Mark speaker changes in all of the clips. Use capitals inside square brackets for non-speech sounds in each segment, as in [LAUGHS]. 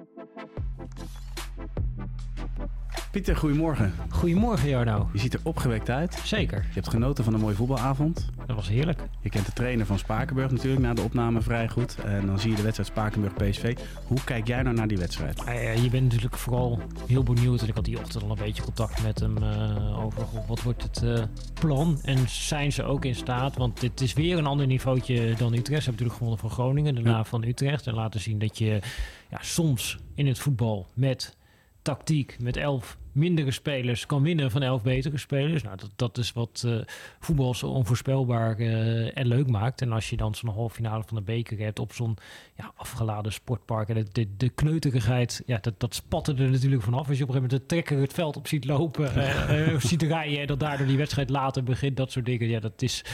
Speaker 1: Thank you. Pieter, goedemorgen.
Speaker 2: Goedemorgen Jarno.
Speaker 1: Je ziet er opgewekt uit.
Speaker 2: Zeker.
Speaker 1: Je hebt genoten van een mooie voetbalavond.
Speaker 2: Dat was heerlijk.
Speaker 1: Je kent de trainer van Spakenburg natuurlijk na de opname vrij goed. En dan zie je de wedstrijd Spakenburg-PSV. Hoe kijk jij nou naar die wedstrijd?
Speaker 2: Uh, je bent natuurlijk vooral heel benieuwd. En ik had die ochtend al een beetje contact met hem uh, over wat wordt het uh, plan. En zijn ze ook in staat? Want dit is weer een ander niveautje dan Utrecht. Ze hebben natuurlijk gewonnen van Groningen, daarna ja. van Utrecht. En laten zien dat je ja, soms in het voetbal met tactiek, met elf mindere spelers kan winnen van elf betere spelers. Nou, dat, dat is wat uh, voetbal zo onvoorspelbaar uh, en leuk maakt. En als je dan zo'n halve finale van de beker hebt op zo'n ja, afgeladen sportpark. En de, de, de kneuterigheid, ja, dat, dat spatte er natuurlijk vanaf. Als je op een gegeven moment de trekker het veld op ziet lopen, uh, ziet rijden en dat daardoor die wedstrijd later begint, dat soort dingen. Ja, dat is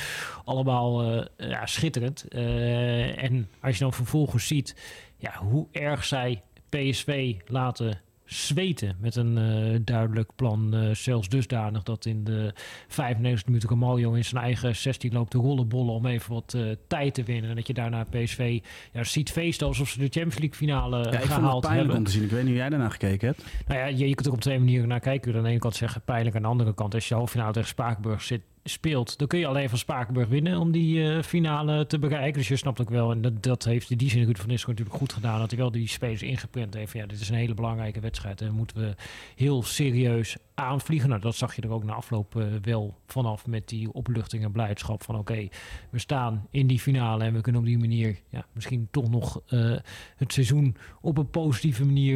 Speaker 2: allemaal ja, schitterend. en als je dan vervolgens ziet ja, hoe erg zij PSV laten zweten met een uh, duidelijk plan. Uh, zelfs dusdanig dat in de 95 minuten Ramaljo in zijn eigen 16 loopt te rollenbollen om even wat uh, tijd te winnen. En dat je daarna PSV ja, ziet feesten alsof ze de Champions League finale
Speaker 1: ja, ik
Speaker 2: gehaald
Speaker 1: vond het pijnlijk
Speaker 2: hebben.
Speaker 1: om te zien. Ik weet niet hoe jij daarnaar gekeken hebt.
Speaker 2: Nou ja, je, je kunt er op twee manieren naar kijken. Aan de ene kant zeggen pijnlijk. Aan de andere kant, als je halve finale tegen Spakenburg zit, speelt, dan kun je alleen van Spakenburg winnen om die uh, finale te bereiken. Dus je snapt ook wel, en dat, dat heeft in die zin Ruud van Nistelrooy natuurlijk goed gedaan, dat hij wel die spelers ingeprint heeft. Ja, dit is een hele belangrijke wedstrijd en moeten we heel serieus aanvliegen. Nou, dat zag je er ook na afloop uh, wel vanaf met die opluchting en blijdschap van oké, we staan in die finale en we kunnen op die manier ja, misschien toch nog uh, het seizoen op een positieve manier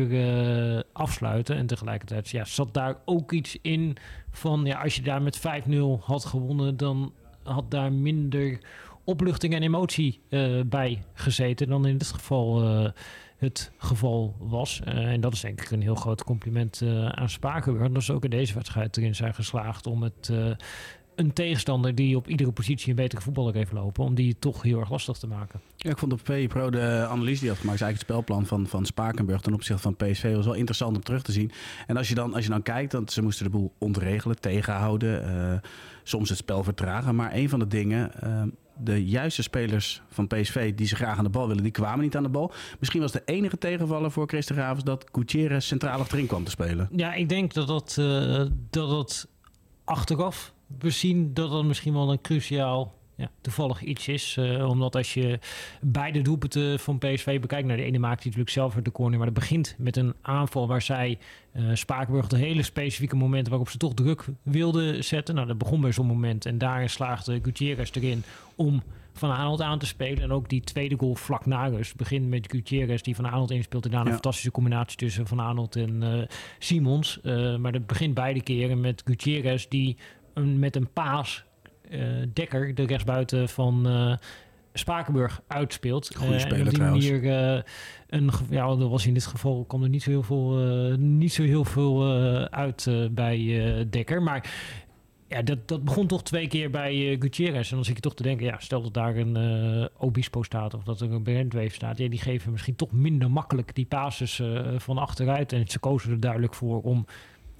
Speaker 2: afsluiten. En tegelijkertijd ja, zat daar ook iets in van ja, als je daar met 5-0 had gewonnen, dan had daar minder opluchting en emotie uh, bij gezeten dan in dit geval uh, het geval was. Uh, en dat is denk ik een heel groot compliment aan Spakenburg. Dat ze ook in deze wedstrijd erin zijn geslaagd om het een tegenstander die op iedere positie een betere voetballer heeft lopen, om die toch heel erg lastig te maken.
Speaker 1: Ja, ik vond op Pro de analyse die had gemaakt, is eigenlijk het spelplan van, van Spakenburg ten opzichte van PSV was wel interessant om terug te zien. En als je dan, als je dan kijkt, dan, ze moesten de boel ontregelen, tegenhouden, uh, soms het spel vertragen. Maar een van de dingen, uh, de juiste spelers van PSV die ze graag aan de bal willen, die kwamen niet aan de bal. Misschien was de enige tegenvaller voor Christen Gravens dat Gutierrez centraal achterin kwam te spelen.
Speaker 2: Ja, ik denk dat dat, uh, dat, dat achteraf we zien dat dat misschien wel een cruciaal ja, toevallig iets is. Uh, omdat als je beide doelpunten van PSV bekijkt... Nou, de ene maakt hij natuurlijk zelf de corner... maar dat begint met een aanval waar zij uh, Spakenburg... de hele specifieke momenten waarop ze toch druk wilden zetten. Nou, dat begon bij zo'n moment. En daarin slaagde Gutierrez erin om Van Aanholt aan te spelen. En ook die tweede goal vlak na rust begint met Gutierrez... die Van Aanholt inspeelt. En daarna ja. een fantastische combinatie tussen Van Aanholt en uh, Simons. maar dat begint beide keren met Gutierrez... die een, met een paas uh, Dekker, de rechtsbuiten van uh, Spakenburg, uitspeelt.
Speaker 1: Goeie speler
Speaker 2: en op die
Speaker 1: trouwens.
Speaker 2: manier uh, een, ja, dat was in dit geval kwam er niet zo heel veel, niet zo heel veel uit bij Dekker. Maar ja, dat, dat begon toch twee keer bij Gutierrez. En dan zit je toch te denken, ja, stel dat daar een Obispo staat of dat er een Brandwave staat. Ja, die geven misschien toch minder makkelijk die basis van achteruit. En ze kozen er duidelijk voor om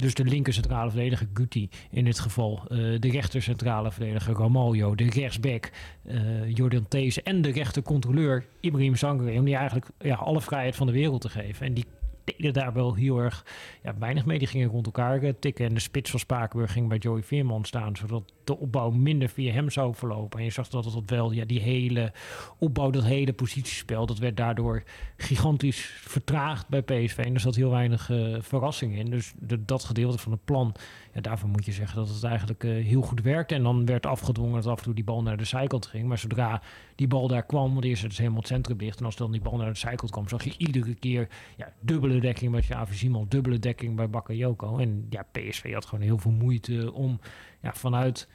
Speaker 2: dus de linker centrale verdediger Guti in dit geval. Uh, de rechter centrale verdediger Ramaljo. De rechtsback uh, Jordan Thees. En de rechter controleur Ibrahim Sangare. Om die eigenlijk ja, alle vrijheid van de wereld te geven. En die deden daar wel heel erg ja, weinig mee. Die gingen rond elkaar uh, tikken. En de spits van Spakenburg ging bij Joey Veerman staan. Zodat de opbouw minder via hem zou verlopen. En je zag dat het wel, ja, die hele opbouw, dat hele positiespel, dat werd daardoor gigantisch vertraagd bij PSV. En er zat heel weinig uh, verrassing in. Dus dat gedeelte van het plan, ja, daarvan moet je zeggen dat het eigenlijk uh, heel goed werkte. En dan werd afgedwongen dat af en toe die bal naar de zijkant ging. Maar zodra die bal daar kwam, want eerst het is helemaal het centrum dicht. En als dan die bal naar de zijkant kwam, zag je iedere keer ja, dubbele dekking bij Xavi Simon, dubbele dekking bij Bakayoko. En ja, PSV had gewoon heel veel moeite om ja, vanuit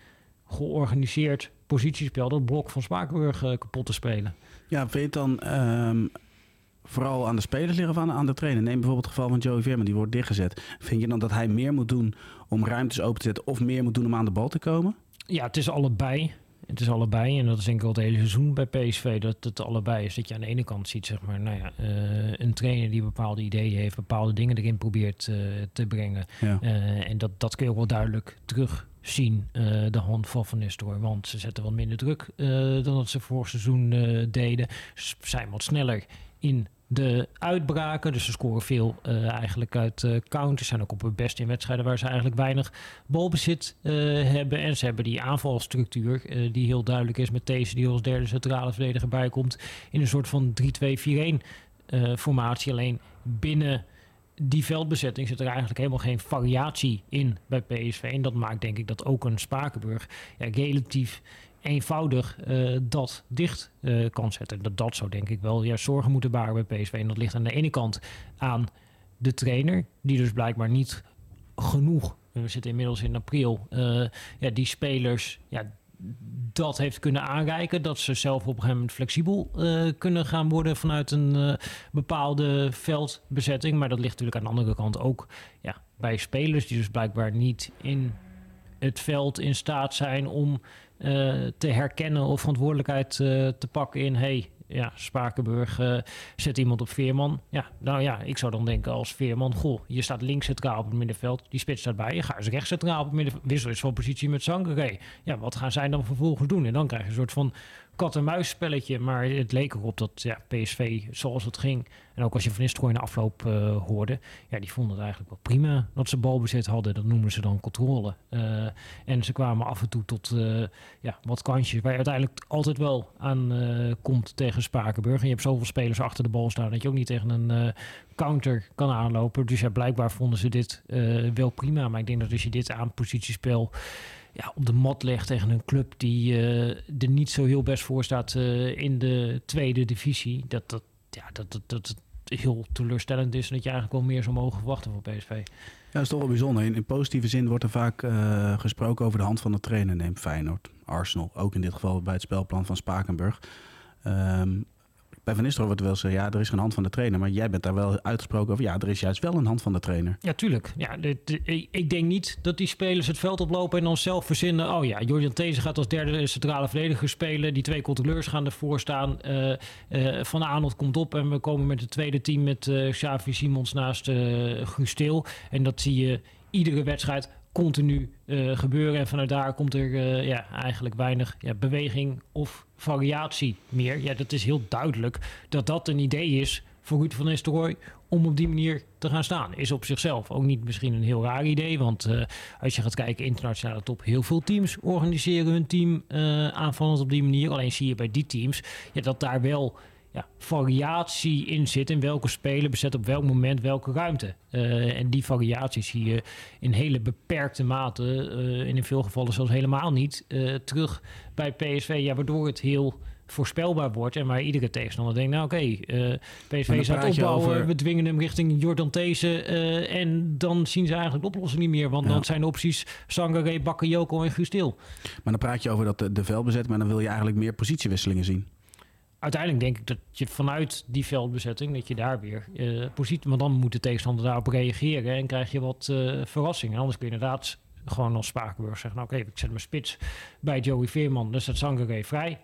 Speaker 2: georganiseerd positiespel dat blok van Spakenburg uh, kapot te spelen.
Speaker 1: Ja, vind je het dan um, vooral aan de spelers liggen of aan, aan de trainer? Neem bijvoorbeeld het geval van Joey Veerman, die wordt dichtgezet. Vind je dan dat hij meer moet doen om ruimtes open te zetten of meer moet doen om aan de bal te komen?
Speaker 2: Ja, het is allebei. Het is allebei. En dat is denk ik wel het hele seizoen bij PSV. Dat het allebei is. Dat je aan de ene kant ziet, zeg maar, nou ja, uh, een trainer die bepaalde ideeën heeft, bepaalde dingen erin probeert uh, te brengen.
Speaker 1: Ja.
Speaker 2: Uh, en dat, dat kun je ook wel duidelijk terug zien, uh, de hand van Van Nistelrooy. Want ze zetten wat minder druk uh, dan dat ze vorig seizoen uh, deden. Ze zijn wat sneller in de uitbraken. Dus ze scoren veel eigenlijk uit counters. Zijn ook op hun best in wedstrijden waar ze eigenlijk weinig balbezit hebben. En ze hebben die aanvalstructuur die heel duidelijk is met deze die als derde centrale verdediger bijkomt. In een soort van 3-2-4-1 formatie. Alleen binnen die veldbezetting zit er eigenlijk helemaal geen variatie in bij PSV. En dat maakt denk ik dat ook een Spakenburg ja, relatief eenvoudig uh, dat dicht uh, kan zetten. Dat, dat zou denk ik wel ja, zorgen moeten baren bij PSV. En dat ligt aan de ene kant aan de trainer, die dus blijkbaar niet genoeg, we zitten inmiddels in april, uh, ja, die spelers ja, dat heeft kunnen aanreiken. Dat ze zelf op een gegeven moment flexibel kunnen gaan worden vanuit een bepaalde veldbezetting. Maar dat ligt natuurlijk aan de andere kant ook ja, bij spelers die dus blijkbaar niet in het veld in staat zijn om uh, te herkennen of verantwoordelijkheid te pakken in... ja, Spakenburg uh, zet iemand op Veerman. Ja, nou ja, ik zou dan denken als Veerman... goh, je staat links centraal op het middenveld, die spits staat bij je. Ga eens rechts centraal op het middenveld. Wissel is van positie met Sangaré. Ja, wat gaan zij dan vervolgens doen? En dan krijg je een soort van kat-en-muis spelletje. Maar het leek erop dat ja, PSV, zoals het ging... en ook als je Van Nistelrooy in de afloop uh, hoorde... ja, die vonden het eigenlijk wel prima dat ze balbezit hadden. Dat noemen ze dan controle. Uh, en ze kwamen af en toe tot uh, ja, wat kansjes... waar je uiteindelijk altijd wel aan komt tegen Spakenburg. En je hebt zoveel spelers achter de bal staan... dat je ook niet tegen een counter kan aanlopen. Dus ja, blijkbaar vonden ze dit wel prima. Maar ik denk dat als je dit aan positiespel ja, op de mat legt tegen een club die uh, er niet zo heel best voor staat uh, in de tweede divisie. Dat dat, ja, dat, dat, dat heel teleurstellend is en dat je eigenlijk wel meer zou mogen verwachten van PSV.
Speaker 1: Ja, dat is toch wel bijzonder. In, positieve zin wordt er vaak uh, gesproken over de hand van de trainer. Neem Feyenoord, Arsenal, ook in dit geval bij het spelplan van Spakenburg. Um, bij Van Nistelrooy wordt wel eens ja, er is geen hand van de trainer. Maar jij bent daar wel uitgesproken over, ja, er is juist wel een hand van de trainer.
Speaker 2: Ja, tuurlijk. Ja, de, ik denk niet dat die spelers het veld oplopen en dan zelf verzinnen. Oh ja, Jordan These gaat als derde centrale verdediger spelen. Die twee controleurs gaan ervoor staan. Uh, uh, van Arnold komt op en we komen met het tweede team met uh, Xavi Simons naast uh, Gusteel. En dat zie je iedere wedstrijd continu uh, gebeuren. En vanuit daar komt er uh, ja, eigenlijk weinig ja, beweging of variatie meer. Ja, dat is heel duidelijk dat dat een idee is voor Ruud van Nistelrooy om op die manier te gaan staan. Is op zichzelf ook niet misschien een heel raar idee. Want uh, als je gaat kijken internationale top, heel veel teams organiseren hun team aanvallend op die manier. Alleen zie je bij die teams ja, dat daar wel ja, variatie in zit. In welke speler bezet op welk moment welke ruimte. Uh, en die variatie zie je in hele beperkte mate, uh, en in veel gevallen zelfs helemaal niet, uh, terug bij PSV. Ja, waardoor het heel voorspelbaar wordt en waar iedere tegenstander denkt, nou oké, okay, PSV het opbouwen, over... we dwingen hem richting Jordan These en dan zien ze eigenlijk de oplossing niet meer, want ja. dan zijn de opties Sangaré, Bakayoko en Gustil.
Speaker 1: Maar dan praat je over dat de, de veldbezet, maar dan wil je eigenlijk meer positiewisselingen zien
Speaker 2: uiteindelijk denk ik dat je vanuit die veldbezetting, dat je daar weer uh, positie, maar dan moet de tegenstander daarop reageren en krijg je wat uh, verrassingen. Anders kun je inderdaad gewoon als Spakenburg zeggen, nou oké, ik zet mijn spits bij Joey Veerman, dus dat Sangaré vrij.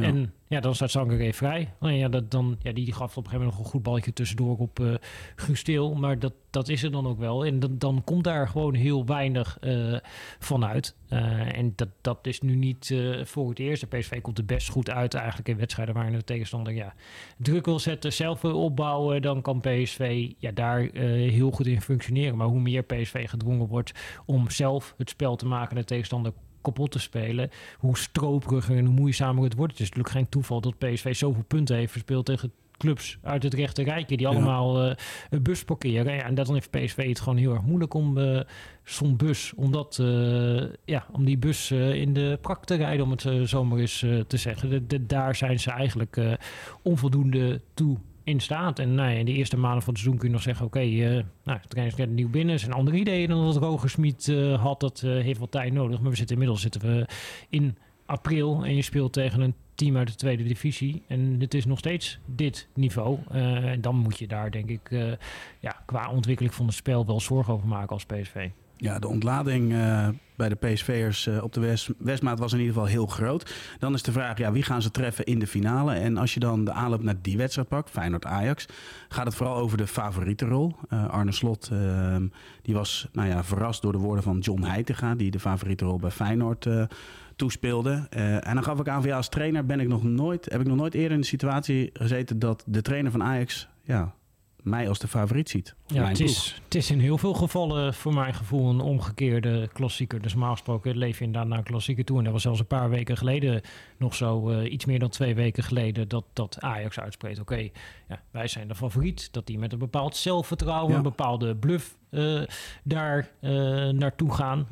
Speaker 2: En ja, dan staat Sangaré vrij. Nou ja, dat, dan, ja, die, gaf op een gegeven moment nog een goed balletje tussendoor op uh, Gusteel. Maar dat, dat is er dan ook wel. En dan, dan komt daar gewoon heel weinig uh, van uit. Uh, en dat, dat is nu niet voor het eerst. De PSV komt er best goed uit eigenlijk in wedstrijden waarin de tegenstander ja, druk wil zetten, zelf wil opbouwen. Dan kan PSV ja, daar heel goed in functioneren. Maar hoe meer PSV gedwongen wordt om zelf het spel te maken en de tegenstander kapot te spelen. Hoe strooperiger en hoe moeizamer het wordt. Het is natuurlijk geen toeval dat PSV zoveel punten heeft verspeeld tegen clubs uit het rechte rijtje die allemaal ja. uh, bus parkeren. Ja, en dat dan heeft PSV het gewoon heel erg moeilijk om uh, zo'n bus, om, dat, uh, ja, om die bus in de prak te rijden, om het zomaar eens te zeggen. De, de, daar zijn ze eigenlijk onvoldoende toe in staat. En nou in de eerste maanden van het seizoen kun je nog zeggen... oké, okay, uh, nou, is net nieuw binnen. zijn andere ideeën dan dat Roger Smit uh, had. Dat uh, heeft wat tijd nodig. Maar we zitten inmiddels zitten we in april... en je speelt tegen een team uit de tweede divisie. En het is nog steeds dit niveau. en dan moet je daar, denk ik... ja, qua ontwikkeling van het spel wel zorgen over maken als PSV.
Speaker 1: Ja, de ontlading uh, bij de PSV'ers uh, op de West, Westmaat was in ieder geval heel groot. Dan is de vraag, ja, wie gaan ze treffen in de finale? En als je dan de aanloop naar die wedstrijd pakt, Feyenoord-Ajax... gaat het vooral over de favorietenrol. Uh, Arne Slot ehm, die was nou ja, verrast door de woorden van John Heitinga... die de favorietenrol bij Feyenoord toespeelde. en dan gaf ik aan van ja, als trainer ben ik nog nooit, heb ik nog nooit eerder in de situatie gezeten... dat de trainer van Ajax... Ja, mij als de favoriet ziet.
Speaker 2: Ja, het is, het is in heel veel gevallen voor mijn gevoel een omgekeerde klassieker. Dus normaal gesproken leef je inderdaad naar een klassieker toe. En dat was zelfs een paar weken geleden nog zo, uh, iets meer dan twee weken geleden, dat, dat Ajax uitspreekt. Oké, ja, wij zijn de favoriet. Dat die met een bepaald zelfvertrouwen, een bepaalde bluff uh, daar uh, naartoe gaan.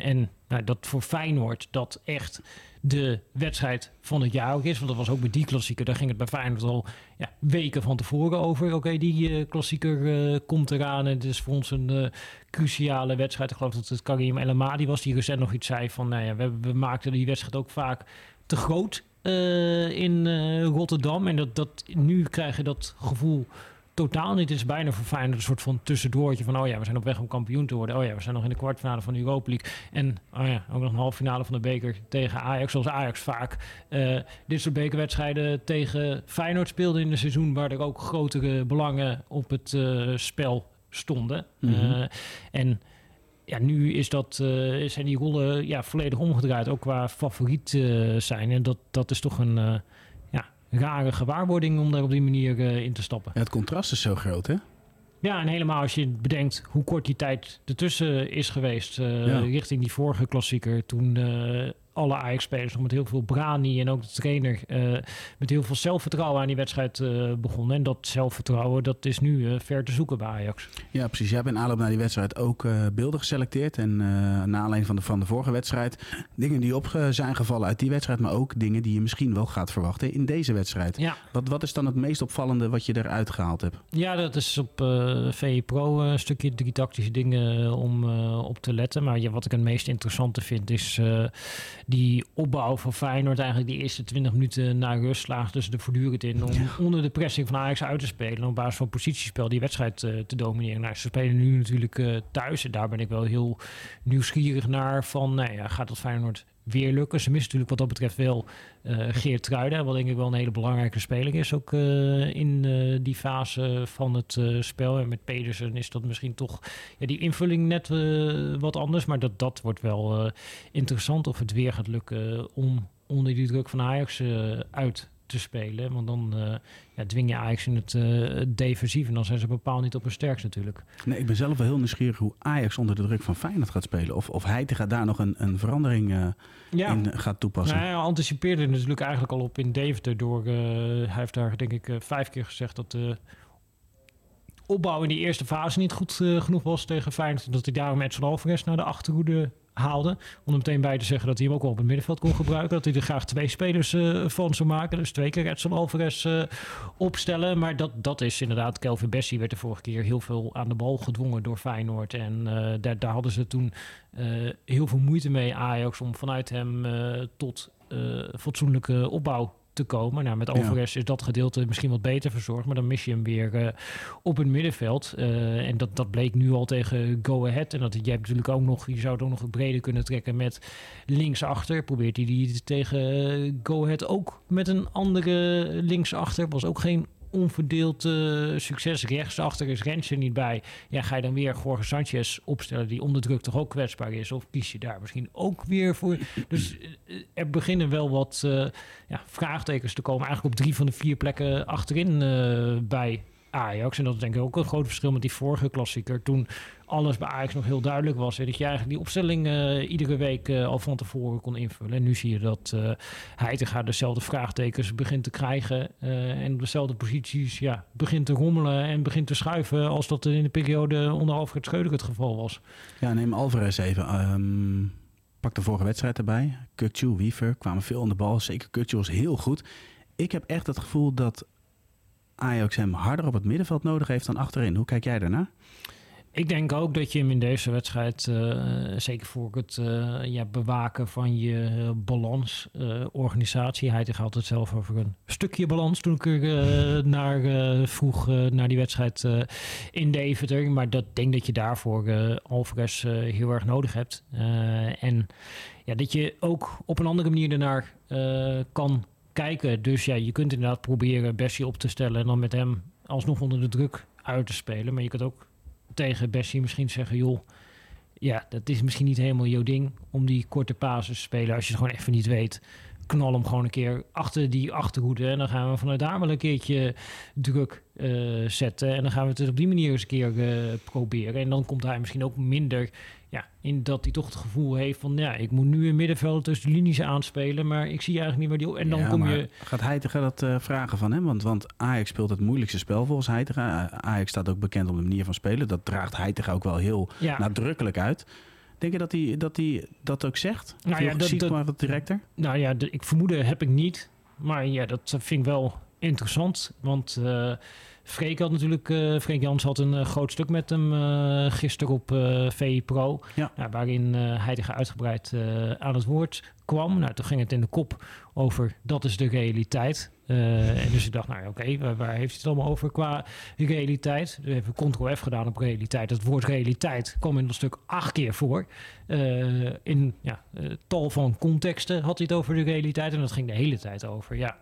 Speaker 2: en nou, dat voor Feyenoord dat echt de wedstrijd van het jaar ook is. Want dat was ook bij die klassieker. Daar ging het bij Feyenoord al ja, weken van tevoren over. Oké, die uh, klassieker uh, komt eraan. En het is voor ons een uh, cruciale wedstrijd. Ik geloof dat het Karim El Amadi was. Die recent nog iets zei van... Nou ja, we, we maakten die wedstrijd ook vaak te groot in Rotterdam. En dat, dat, nu krijg je dat gevoel totaal niet. Het is bijna voor Feyenoord een soort van tussendoortje van... oh ja, we zijn op weg om kampioen te worden. Oh ja, we zijn nog in de kwartfinale van de Europa League. En oh ja, ook nog een halve finale van de beker tegen Ajax. Zoals Ajax vaak uh, dit soort bekerwedstrijden tegen Feyenoord speelde in een seizoen... waar er ook grotere belangen op het uh, spel stonden. Mm -hmm. uh, en ja, nu is dat, zijn die rollen ja, volledig omgedraaid, ook qua favoriet zijn. En dat, dat is toch een, rare gewaarwording om daar op die manier uh, in te stappen.
Speaker 1: Ja, het contrast is zo groot, hè?
Speaker 2: Ja, en helemaal als je bedenkt hoe kort die tijd ertussen is geweest... Uh, ja. richting die vorige klassieker, toen uh, alle Ajax-spelers nog met heel veel brani en ook de trainer uh, met heel veel zelfvertrouwen aan die wedstrijd uh, begonnen. En dat zelfvertrouwen, dat is nu uh, ver te zoeken bij Ajax.
Speaker 1: Ja, precies. Jij hebt in aanloop naar die wedstrijd ook beelden geselecteerd. En na aanleiding van de, van de vorige wedstrijd, dingen die op zijn gevallen uit die wedstrijd, maar ook dingen die je misschien wel gaat verwachten in deze wedstrijd.
Speaker 2: Ja.
Speaker 1: Wat, wat is dan het meest opvallende wat je eruit gehaald hebt?
Speaker 2: Ja, dat is op VE Pro een stukje drie tactische dingen om op te letten. Maar ja, wat ik het meest interessante vind is die opbouw van Feyenoord eigenlijk die eerste 20 minuten na rust slaagt dus er voortdurend in om ja. onder de pressing van Ajax uit te spelen. Op basis van positiespel die wedstrijd uh, te domineren. Nou, ze spelen nu natuurlijk uh, thuis en daar ben ik wel heel nieuwsgierig naar van, nou ja, gaat dat Feyenoord weer lukken. Ze missen natuurlijk wat dat betreft wel uh, Geert Truiden, wat denk ik wel een hele belangrijke speler is, ook uh, in uh, die fase van het spel. En met Pedersen is dat misschien toch ja, die invulling net wat anders, maar dat, dat wordt wel interessant of het weer gaat lukken om onder die druk van Ajax uit te spelen. Want dan uh, ja, dwing je Ajax in het uh, defensief. En dan zijn ze bepaald niet op hun sterkst natuurlijk.
Speaker 1: Nee, ik ben zelf wel heel nieuwsgierig hoe Ajax onder de druk van Feyenoord gaat spelen. Of, of hij gaat daar nog een, een verandering uh, ja. in gaat toepassen.
Speaker 2: Nou, hij anticipeerde natuurlijk eigenlijk al op in Deventer. Door, hij heeft daar denk ik vijf keer gezegd dat de opbouw in die eerste fase niet goed genoeg was tegen Feyenoord. Dat hij daarom Edson Alvarez naar de achterhoede Om er meteen bij te zeggen dat hij hem ook wel op het middenveld kon gebruiken. Dat hij er graag twee spelers uh, van zou maken. Dus twee keer Edson Alvarez uh, opstellen. Maar dat, dat is inderdaad... Kelvin Bessie werd de vorige keer heel veel aan de bal gedwongen door Feyenoord. En uh, daar, daar hadden ze toen heel veel moeite mee, Ajax... om vanuit hem tot fatsoenlijke opbouw te komen. Nou, met Alvarez ja. is dat gedeelte misschien wat beter verzorgd, maar dan mis je hem weer uh, op het middenveld. Uh, en dat, dat bleek nu al tegen Go Ahead. En dat jij natuurlijk ook nog, je zou het ook nog breder kunnen trekken met linksachter. Probeert hij die tegen Go Ahead ook met een andere linksachter. Was ook geen onverdeeld uh, succes. Rechtsachter is Rensje niet bij. Ja, ga je dan weer Jorge Sanchez opstellen die onder druk toch ook kwetsbaar is? Of kies je daar misschien ook weer voor? Dus uh, er beginnen wel wat uh, ja, vraagtekens te komen. Eigenlijk op drie van de vier plekken achterin bij Ajax. En dat is denk ik ook een groot verschil met die vorige klassieker. Toen alles bij Ajax nog heel duidelijk was. En dat je eigenlijk die opstelling uh, iedere week uh, al van tevoren kon invullen. En nu zie je dat uh, Heitinga dezelfde vraagtekens begint te krijgen. en op dezelfde posities ja, begint te rommelen en begint te schuiven. Als dat in de periode onder Alfred Schreuder het geval was.
Speaker 1: Ja, neem Alvarez even. Um, pak de vorige wedstrijd erbij. Kutju, Wiever kwamen veel aan de bal. Zeker Kutju was heel goed. Ik heb echt het gevoel dat Ajax hem harder op het middenveld nodig heeft dan achterin. Hoe kijk jij daarnaar?
Speaker 2: Ik denk ook dat je hem in deze wedstrijd, uh, zeker voor het uh, ja, bewaken van je balans, uh, organisatie. Hij had het zelf over een stukje balans toen ik er [LAUGHS] naar vroeg naar die wedstrijd in Deventer. Maar dat denk dat je daarvoor Alvarez heel erg nodig hebt. en ja, dat je ook op een andere manier ernaar kan kijken. Dus ja, je kunt inderdaad proberen Bessie op te stellen en dan met hem alsnog onder de druk uit te spelen. Maar je kunt ook tegen Bessie misschien zeggen, joh, ja, dat is misschien niet helemaal jouw ding om die korte pases te spelen als je het gewoon even niet weet. Knal hem gewoon een keer achter die achterhoede en dan gaan we vanuit daar wel een keertje druk uh, zetten. En dan gaan we het op die manier eens een keer uh, proberen. En dan komt hij misschien ook minder ja, in dat hij toch het gevoel heeft van... ja, ik moet nu in middenveld tussen de linies aanspelen... maar ik zie eigenlijk niet waar die... En dan kom je...
Speaker 1: Gaat Heitinga dat uh, vragen van hem? Want, want Ajax speelt het moeilijkste spel volgens Heitinga. Ajax staat ook bekend om de manier van spelen. Dat draagt Heitinga ook wel heel ja. nadrukkelijk uit. Denk je dat hij dat, hij dat ook zegt? Nou ja, dat, ziet maar wat directer?
Speaker 2: Nou ja, de, ik vermoeden heb ik niet. Maar ja, dat vind ik wel interessant. Want... Uh, Freek had natuurlijk, uh, Freek Jans had een uh, groot stuk met hem uh, gisteren op VI Pro. Ja. Nou, waarin hij tegen uitgebreid aan het woord kwam. Nou, toen ging het in de kop over dat is de realiteit. en dus ik dacht, nou oké, waar, waar, heeft hij het allemaal over qua realiteit? Dus even Ctrl-F gedaan op realiteit. Het woord realiteit kwam in een stuk acht keer voor. in ja, tal van contexten had hij het over de realiteit. En dat ging de hele tijd over. Ja,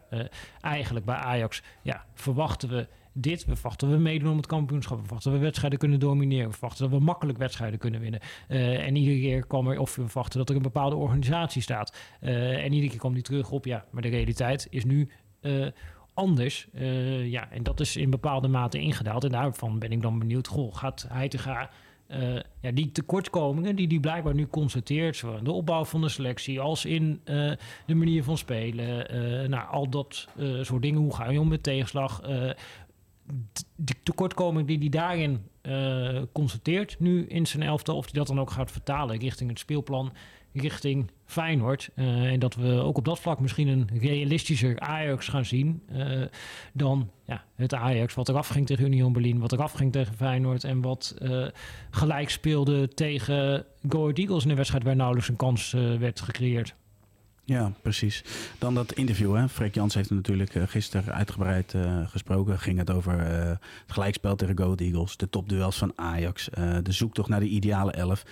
Speaker 2: eigenlijk bij Ajax ja, verwachten we dit. We verwachten we meedoen om het kampioenschap. We verwachten we wedstrijden kunnen domineren. We verwachten dat we makkelijk wedstrijden kunnen winnen. Uh, en iedere keer kwam er, of we verwachten dat er een bepaalde organisatie staat. Uh, en iedere keer kwam die terug op, ja, maar de realiteit is nu uh, anders. ja, en dat is in bepaalde mate ingedaald. En daarvan ben ik dan benieuwd, goh, gaat hij te gaan... Uh, ja, die tekortkomingen die die blijkbaar nu constateert, zowel in de opbouw van de selectie als in de manier van spelen, nou, al dat soort dingen. Hoe ga je om met tegenslag? Die tekortkoming die hij daarin uh, constateert nu in zijn elftal, of hij dat dan ook gaat vertalen richting het speelplan, richting Feyenoord. Uh, en dat we ook op dat vlak misschien een realistischer Ajax gaan zien uh, dan ja, het Ajax wat eraf ging tegen Union Berlin, wat eraf ging tegen Feyenoord en wat gelijk speelde tegen Go Eagles in een wedstrijd waar nauwelijks een kans werd gecreëerd.
Speaker 1: Ja, precies. Dan dat interview. Hè. Freek Jans heeft natuurlijk uh, gisteren uitgebreid uh, gesproken. Ging het over uh, het gelijkspel tegen Go Eagles. De topduels van Ajax. de zoektocht naar de ideale elf.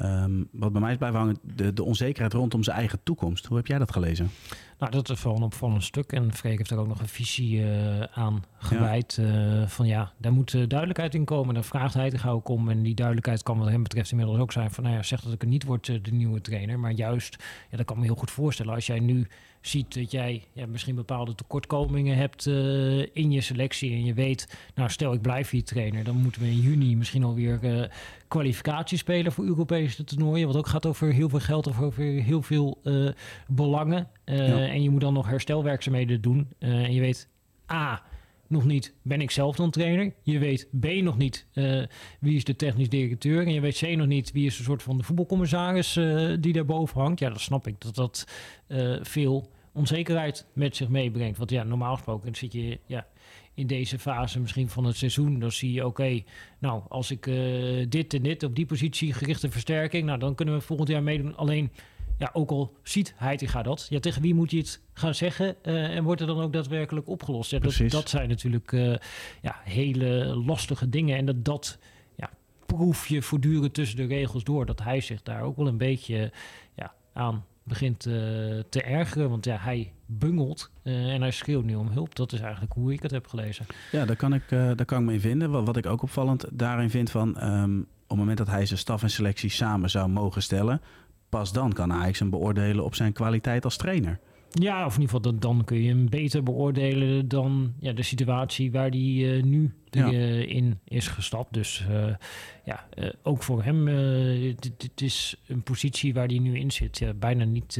Speaker 1: Um, wat bij mij is blijven hangen, de, de onzekerheid rondom zijn eigen toekomst. Hoe heb jij dat gelezen?
Speaker 2: Nou, dat is wel een opvallend stuk. En Freek heeft er ook nog een visie uh, aan gewijd. Ja. Uh, van ja, daar moet uh, duidelijkheid in komen. Daar vraagt hij er ook om. En die duidelijkheid kan wat hem betreft inmiddels ook zijn van... nou ja, zeg dat ik er niet word de nieuwe trainer. Maar juist, ja, dat kan me heel goed voorstellen. Als jij nu ziet dat jij ja, misschien bepaalde tekortkomingen hebt uh, in je selectie en je weet, nou stel ik blijf hier trainer, dan moeten we in juni misschien alweer uh, kwalificatie spelen voor Europese toernooien, wat ook gaat over heel veel geld of over heel veel uh, belangen. Ja. En je moet dan nog herstelwerkzaamheden doen en je weet, A, nog niet ben ik zelf dan trainer. Je weet B nog niet uh, wie is de technisch directeur. En je weet C nog niet wie is een soort van de voetbalcommissaris uh, die daarboven hangt. Ja, dat snap ik. Dat dat uh, veel onzekerheid met zich meebrengt. Want ja, normaal gesproken zit je ja, in deze fase misschien van het seizoen. Dan zie je, oké, nou, als ik uh, dit en dit op die positie gerichte versterking... nou, dan kunnen we volgend jaar meedoen. Alleen, ja, ook al ziet gaat dat... ja, tegen wie moet je het gaan zeggen? Uh, en wordt er dan ook daadwerkelijk opgelost? Ja, dat, dat zijn natuurlijk uh, ja, hele lastige dingen. En dat, dat ja, proef je voortdurend tussen de regels door. Dat hij zich daar ook wel een beetje ja, aan begint uh, te ergeren. Want ja, hij bungelt uh, en hij schreeuwt nu om hulp. Dat is eigenlijk hoe ik het heb gelezen.
Speaker 1: Ja, daar kan ik, uh, daar kan ik me in vinden. Wat, wat ik ook opvallend daarin vind van... Um, op het moment dat hij zijn staf en selectie samen zou mogen stellen... pas dan kan Ajax hem beoordelen op zijn kwaliteit als trainer.
Speaker 2: Ja, of in ieder geval dan, dan kun je hem beter beoordelen dan ja, de situatie waar hij uh, nu ja. uh, in is gestapt. Dus uh, ja, ook voor hem, het is een positie waar hij nu in zit, ja, bijna niet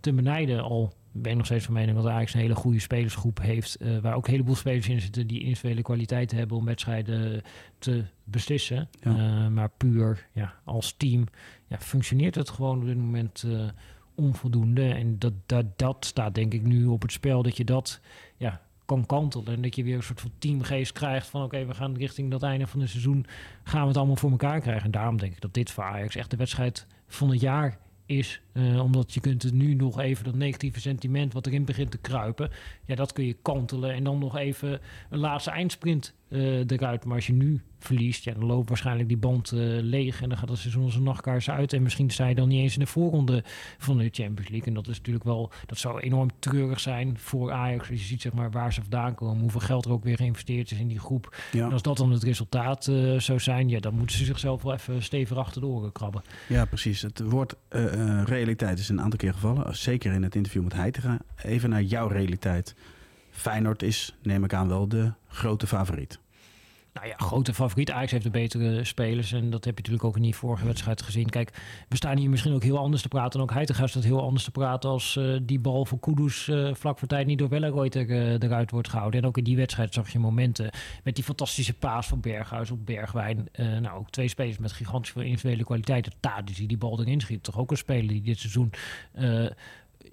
Speaker 2: te benijden. Al ben ik nog steeds van mening dat Ajax een hele goede spelersgroep heeft, waar ook een heleboel spelers in zitten die individuele kwaliteiten hebben om wedstrijden te beslissen. Ja. maar puur ja, als team ja, functioneert het gewoon op dit moment onvoldoende. En dat, dat, dat staat denk ik nu op het spel dat je dat ja, kan kantelen. En dat je weer een soort van teamgeest krijgt van oké, we gaan richting dat einde van het seizoen, gaan we het allemaal voor elkaar krijgen. En daarom denk ik dat dit voor Ajax echt de wedstrijd van het jaar is. Uh, omdat je kunt het nu nog even dat negatieve sentiment wat erin begint te kruipen. Ja, dat kun je kantelen. En dan nog even een laatste eindsprint uh, eruit. Maar als je nu verliest, ja, dan loopt waarschijnlijk die band uh, leeg. En dan gaat het seizoen als een nachtkaars uit. En misschien sta je dan niet eens in de voorronde van de Champions League. En dat is natuurlijk wel, dat zou enorm treurig zijn voor Ajax. Als je ziet zeg maar, waar ze vandaan komen, hoeveel geld er ook weer geïnvesteerd is in die groep. Ja. En als dat dan het resultaat uh, zou zijn, ja, dan moeten ze zichzelf wel even stevig achter de oren krabben.
Speaker 1: Ja, precies. Het woord uh, realiteit is een aantal keer gevallen. Zeker in het interview met Heitinga. Even naar jouw realiteit. Feyenoord is, neem ik aan, wel de grote favoriet.
Speaker 2: Nou ja, grote favoriet. Ajax heeft de betere spelers. En dat heb je natuurlijk ook in die vorige wedstrijd gezien. Kijk, we staan hier misschien ook heel anders te praten. En ook Heitinga staat heel anders te praten als uh, die bal voor Kudus uh, vlak voor tijd niet door Welleroyd er, uh, eruit wordt gehouden. En ook in die wedstrijd zag je momenten met die fantastische paas van Berghuis op Bergwijn. nou, ook twee spelers met gigantische individuele kwaliteiten. Tadis die die bal erin schiet. Toch ook een speler die dit seizoen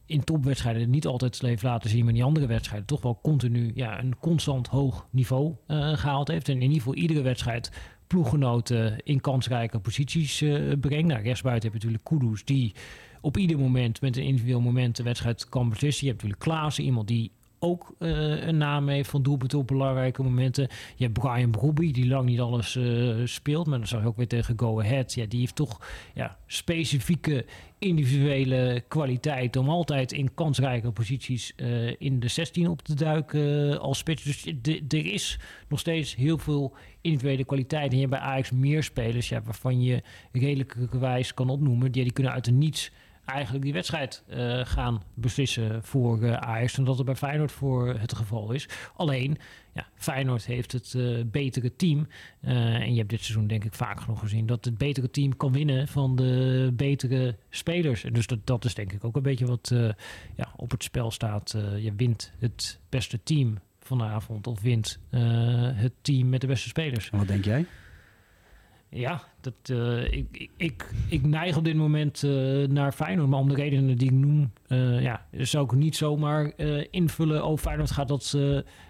Speaker 2: in topwedstrijden niet altijd heeft laten zien, maar in die andere wedstrijden toch wel continu ja, een constant hoog niveau uh, gehaald heeft. En in ieder geval iedere wedstrijd ploeggenoten in kansrijke posities uh, brengt. Nou, rechtsbuiten heb je natuurlijk Kudus, die op ieder moment met een individueel moment de wedstrijd kan beslissen. Je hebt natuurlijk Klaassen, iemand die ook uh, een naam heeft van doelpunten op belangrijke momenten. Je hebt Brian Broby, die lang niet alles uh, speelt, maar dan zag je ook weer tegen Go Ahead. Ja, die heeft toch ja, specifieke individuele kwaliteit om altijd in kansrijke posities uh, in de 16 op te duiken als spits. Dus er is nog steeds heel veel individuele kwaliteit. En je hebt bij Ajax meer spelers ja, waarvan je redelijkerwijs kan opnoemen, die, die kunnen uit de niets eigenlijk die wedstrijd uh, gaan beslissen voor uh, Ajax. En dat het bij Feyenoord voor het geval is. Alleen, ja, Feyenoord heeft het uh, betere team. en je hebt dit seizoen denk ik vaak genoeg gezien... dat het betere team kan winnen van de betere spelers. Dus dat, dat is denk ik ook een beetje wat ja, op het spel staat. je wint het beste team vanavond of wint het team met de beste spelers.
Speaker 1: Wat denk jij?
Speaker 2: Ja, dat, uh, ik, ik, ik neig op dit moment uh, naar Feyenoord. Maar om de redenen die ik noem, uh, ja, zou ik niet zomaar invullen. Oh, Feyenoord gaat dat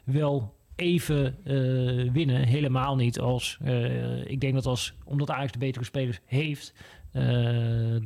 Speaker 2: wel even winnen. Helemaal niet. Als, ik denk dat als, omdat Ajax de betere spelers heeft...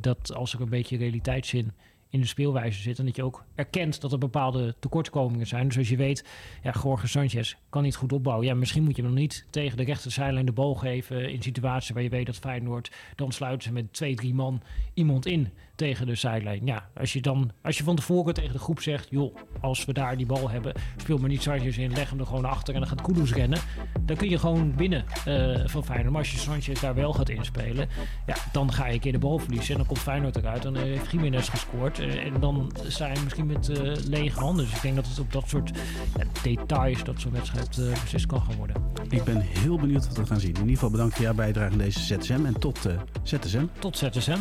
Speaker 2: dat als er een beetje realiteitszin in de speelwijze zit. En dat je ook erkent dat er bepaalde tekortkomingen zijn. Dus als je weet, ja, Jorge Sanchez kan niet goed opbouwen. Ja, misschien moet je hem nog niet tegen de rechterzijlijn de bal geven... in situaties waar je weet dat Feyenoord... dan sluiten ze met twee, drie man iemand in tegen de zijlijn. Ja, als je dan als je van tevoren tegen de groep zegt, joh, als we daar die bal hebben, speel maar niet Sanchez in, leg hem er gewoon achter en dan gaat Kudus rennen. Dan kun je gewoon winnen uh, van Feyenoord. Maar als je Sanchez daar wel gaat inspelen, ja, dan ga je een keer de bal verliezen en dan komt Feyenoord eruit. Dan heeft Jiménez gescoord en dan zijn je misschien met uh, lege handen. Dus ik denk dat het op dat soort details dat zo'n wedstrijd beslist kan gaan worden.
Speaker 1: Ik ben heel benieuwd wat we gaan zien. In ieder geval bedankt voor jouw bijdrage aan deze ZSM en tot ZSM.
Speaker 2: Tot ZSM.